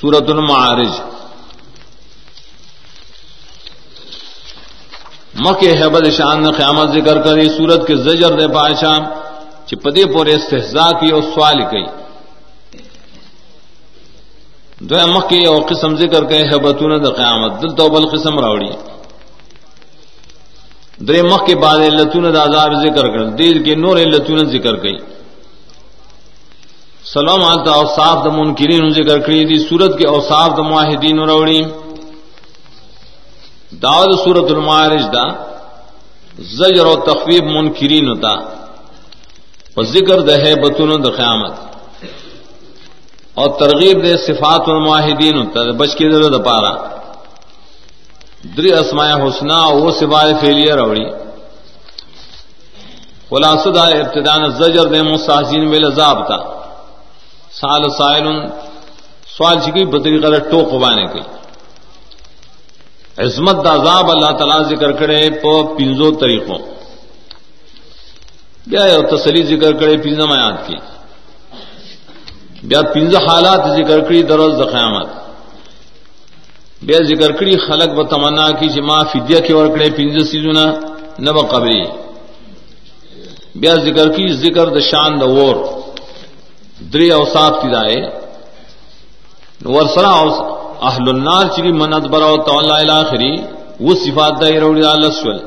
سورت المعارج۔ مکہ حبد شان نے قیامت ذکر کری، سورت کے زجر دے پاشام چپدے پورے استحزا کی اور سوال کی دو مکہ اور قسم ذکر کے حبتون د قیامت دل تو بل قسم راوڑی۔ درے مکھ کے بعد لتون عذاب ذکر کر، دل کے نور لتون ذکر گئی سلام آلتا اوصاف د منکرین ذکر کری دی سورت کے اوصاف د معاہدین راوڑی داود سورت المعارج دا زجر و تخویب منکرین ہوتا۔ اور ذکر دہ بتون د قیامت۔ اور ترغیب دے صفات الماہدین ہوتا بچ کے در پارا۔ دری اسماء حسنا وہ سوائے فیلئر اوڑی خلاصہ دا ابتدان زجر دے مساحسین بے لذاب تھا سال سائل، سوال چکی بطری قدر ٹوک بانے کی عظمت دا عذاب اللہ تعالی ذکر کرے پو پنزو طریقوں۔ بیا یو تسلی ذکر کرے پنزا میات کی۔ بیا پنز حالات ذکر کری دروز قیامت۔ بیا ذکر کری خلق و تمنا کی جما فدیہ کی اور کڑے پنز سیزونا نب قبری۔ بیا ذکر کی ذکر د شان د وور۔ دری اوصاف کی دائے۔ ورسرا اہل النار چری منت برا تو الاخری وہ صفات دا روڑی لسول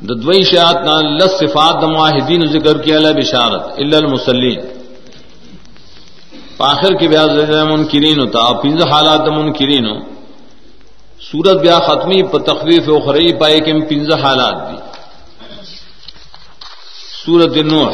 ددوئی شاعت نہ لس صفات دا معاہدین ذکر کیا اللہ بشارت، الا المسلین۔ آخر کے بیاض منکرین ہوتا اور پنج حالات منکرین سورت بیا ختمی پر تخویف اخرئی پائے کہ پنج حالات دی۔ سورت نوح۔